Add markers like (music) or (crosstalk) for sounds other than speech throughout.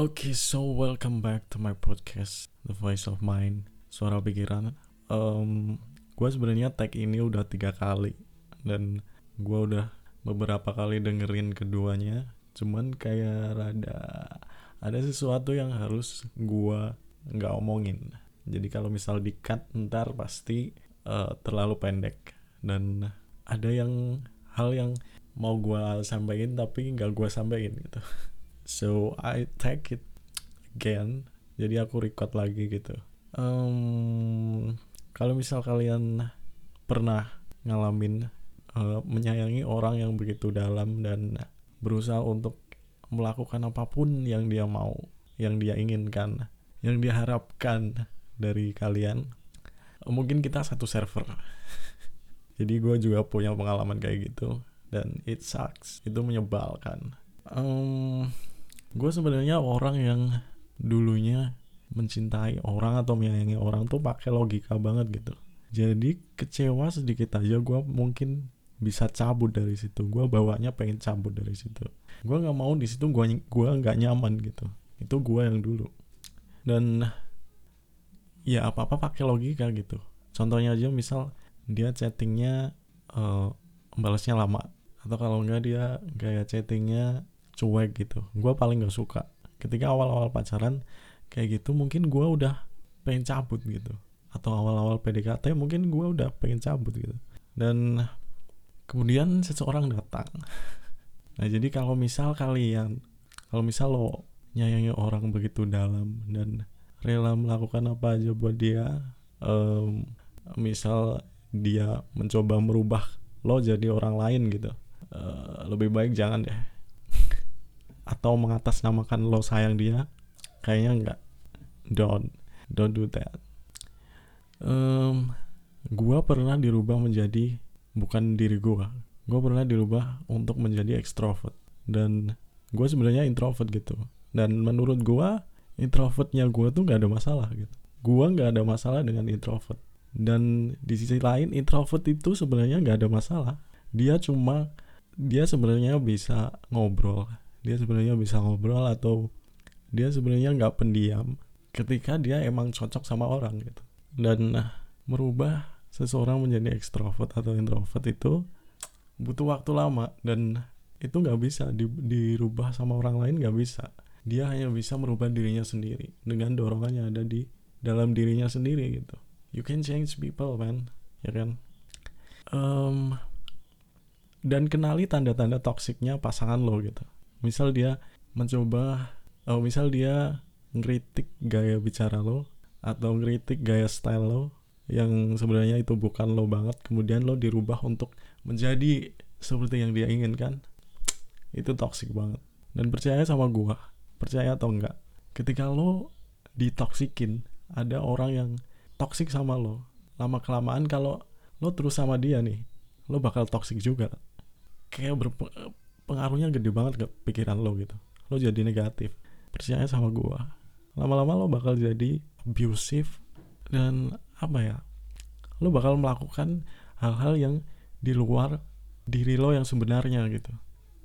Okay, so welcome back to my podcast, The Voice of Mind, Suara Pikiran. Um, gue sebenarnya tag ini udah tiga kali dan gue udah beberapa kali dengerin keduanya. Cuman kayak rada ada sesuatu yang harus gue nggak omongin. Jadi kalau misal di cut ntar pasti uh, terlalu pendek dan ada yang hal yang mau gue sampaikan tapi nggak gue sampaikan gitu. (laughs) so I take it again. Jadi aku record lagi gitu. Um, kalau misal kalian pernah ngalamin uh, menyayangi orang yang begitu dalam dan berusaha untuk melakukan apa pun yang dia mau yang dia inginkan yang dia harapkan dari kalian mungkin kita satu server. (laughs) Jadi gue juga punya pengalaman kayak gitu dan it sucks. Itu menyebalkan. Um, gue sebenarnya orang yang dulunya mencintai orang atau menyayangi orang tuh pakai logika banget gitu. Jadi kecewa sedikit aja gue mungkin bisa cabut dari situ. Gue bawanya pengen cabut dari situ. Gue nggak mau di situ gue gua nggak nyaman gitu. Itu gue yang dulu. Dan ya apa apa pakai logika gitu. Contohnya aja misal dia chattingnya uh, balasnya lama. Atau kalau enggak dia gaya chattingnya cuek gitu. Gue paling gak suka. Ketika awal-awal pacaran kayak gitu mungkin gue udah pengen cabut gitu. Atau awal-awal PDKT mungkin gue udah pengen cabut gitu. Dan kemudian seseorang datang. (laughs) Nah jadi kalau misal kalian kalau misal lo nyayangi orang begitu dalam dan rela melakukan apa aja buat dia um, misal dia mencoba merubah lo jadi orang lain gitu uh, lebih baik jangan deh atau mengatasnamakan lo sayang dia kayaknya enggak don't don't do that. Um, gua pernah dirubah menjadi bukan diri gua. Gua pernah dirubah untuk menjadi ekstrovert dan gua sebenarnya introvert gitu. Dan menurut gua introvertnya gua tuh nggak ada masalah gitu. Gua nggak ada masalah dengan introvert. Dan di sisi lain introvert itu sebenarnya nggak ada masalah. Dia cuma dia sebenarnya bisa ngobrol dia sebenarnya bisa ngobrol atau dia sebenarnya nggak pendiam ketika dia emang cocok sama orang gitu. Dan merubah seseorang menjadi ekstrovert atau introvert itu butuh waktu lama dan itu nggak bisa di, dirubah sama orang lain nggak bisa. Dia hanya bisa merubah dirinya sendiri dengan dorongan yang ada di dalam dirinya sendiri gitu. You can change people man ya kan? Um, dan kenali tanda-tanda toksiknya pasangan lo gitu misal dia mencoba oh misal dia ngeritik gaya bicara lo atau ngeritik gaya style lo yang sebenarnya itu bukan lo banget kemudian lo dirubah untuk menjadi seperti yang dia inginkan itu toxic banget. Dan percaya sama gua percaya atau enggak ketika lo ditoksikin ada orang yang toxic sama lo. Lama kelamaan kalau lo terus sama dia nih lo bakal toxic juga. Kayak pengaruhnya gede banget ke pikiran lo gitu. Lo jadi negatif. Percaya sama gua. Lama-lama lo bakal jadi abusive dan apa ya? Lo bakal melakukan hal-hal yang di luar diri lo yang sebenarnya gitu.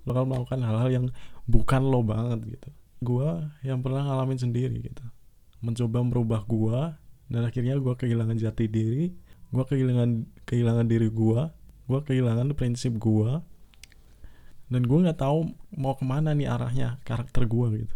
Lo bakal melakukan hal-hal yang bukan lo banget gitu. Gua yang pernah ngalamin sendiri gitu. Mencoba merubah gua dan akhirnya gua kehilangan jati diri gua kehilangan kehilangan diri gua gua kehilangan prinsip gua dan gue nggak tahu mau ke mana nih arahnya karakter gue gitu.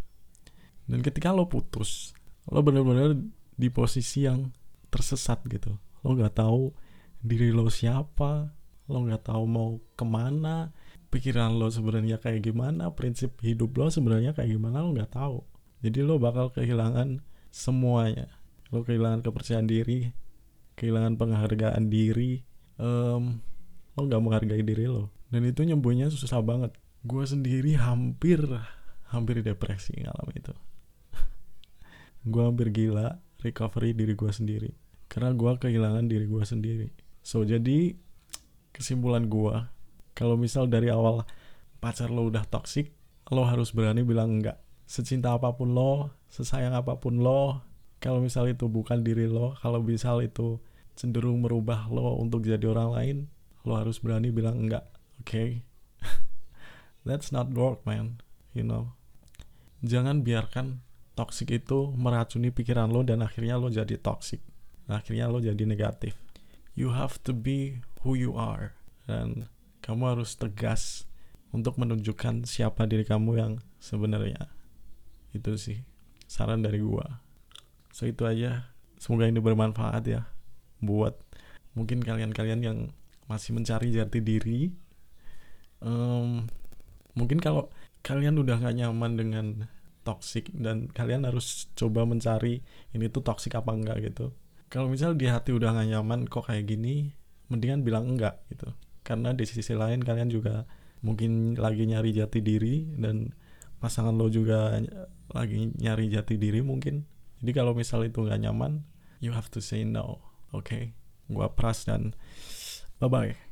Dan ketika lo putus lo bener-bener di posisi yang tersesat gitu. Lo nggak tahu diri lo siapa lo nggak tahu mau ke mana pikiran lo sebenarnya kayak gimana prinsip hidup lo sebenarnya kayak gimana lo nggak tahu. Jadi lo bakal kehilangan semuanya. Lo kehilangan kepercayaan diri kehilangan penghargaan diri um, lo nggak menghargai diri lo dan itu nyembuhnya susah banget. Gue sendiri hampir hampir depresi ngalamin itu. (laughs) Gue hampir gila recovery diri gue sendiri. Karena gue kehilangan diri gue sendiri. So jadi kesimpulan gue kalau misal dari awal pacar lo udah toxic lo harus berani bilang enggak. Secinta apa pun lo sesayang apa pun lo kalau misal itu bukan diri lo kalau misal itu cenderung merubah lo untuk jadi orang lain lo harus berani bilang enggak okay? (laughs) That's not work man you know. Jangan biarkan toxic itu meracuni pikiran lo dan akhirnya lo jadi toxic. Akhirnya lo jadi negatif. You have to be who you are. Dan kamu harus tegas untuk menunjukkan siapa diri kamu yang sebenarnya. Itu sih saran dari gua. So itu aja. Semoga ini bermanfaat ya buat mungkin kalian-kalian yang masih mencari jati diri um, mungkin kalau kalian udah gak nyaman dengan toxic dan kalian harus coba mencari ini tuh toxic apa enggak gitu. Kalau misal di hati udah gak nyaman kok kayak gini mendingan bilang enggak gitu. Karena di sisi lain kalian juga mungkin lagi nyari jati diri dan pasangan lo juga lagi nyari jati diri mungkin. Jadi kalau misal itu nggak nyaman you have to say no oke okay? gua pras dan bye bye